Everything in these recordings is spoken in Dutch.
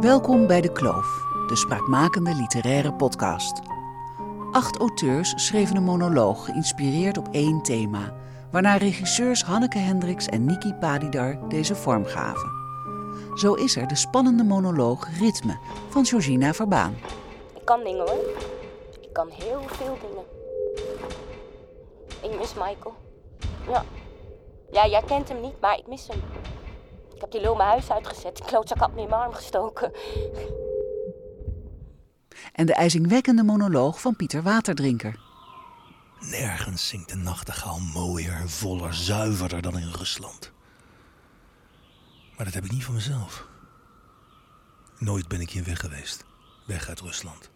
Welkom bij De Kloof, de spraakmakende literaire podcast. Acht auteurs schreven een monoloog geïnspireerd op één thema, waarna regisseurs Hanneke Hendricks en Niki Padidar deze vorm gaven. Zo is er de spannende monoloog Ritme van Georgina Verbaan. Ik kan dingen hoor. Ik kan heel veel dingen. Ik mis Michael. Ja. Ja, jij kent hem niet, maar ik mis hem. Ik heb die lul mijn huis uitgezet. Die klootzak had me in mijn arm gestoken. En de ijzingwekkende monoloog van Pieter Waterdrinker. Nergens zingt de nachtegaal mooier, voller, zuiverder dan in Rusland. Maar dat heb ik niet van mezelf. Nooit ben ik hier weg geweest. Weg uit Rusland.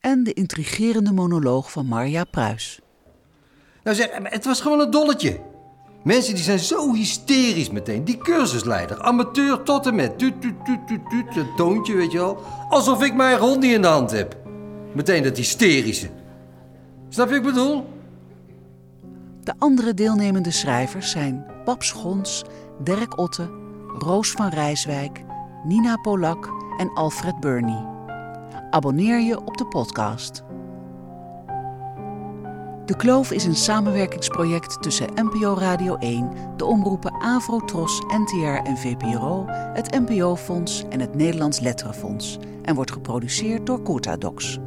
En de intrigerende monoloog van Marja Pruis. Nou zeg, het was gewoon een dolletje. Mensen die zijn zo hysterisch meteen. Die cursusleider, amateur tot en met. Tuut, tuut, een toontje, weet je wel. Alsof ik mijn niet in de hand heb. Meteen dat hysterische. Snap je wat ik bedoel? De andere deelnemende schrijvers zijn Bab Schons, Dirk Otte, Roos van Rijswijk, Nina Polak en Alfred Burney. Abonneer je op de podcast. De Kloof is een samenwerkingsproject tussen NPO Radio 1, de omroepen Avro, Tros, NTR en VPRO, het NPO-fonds en het Nederlands Letterenfonds en wordt geproduceerd door Docs.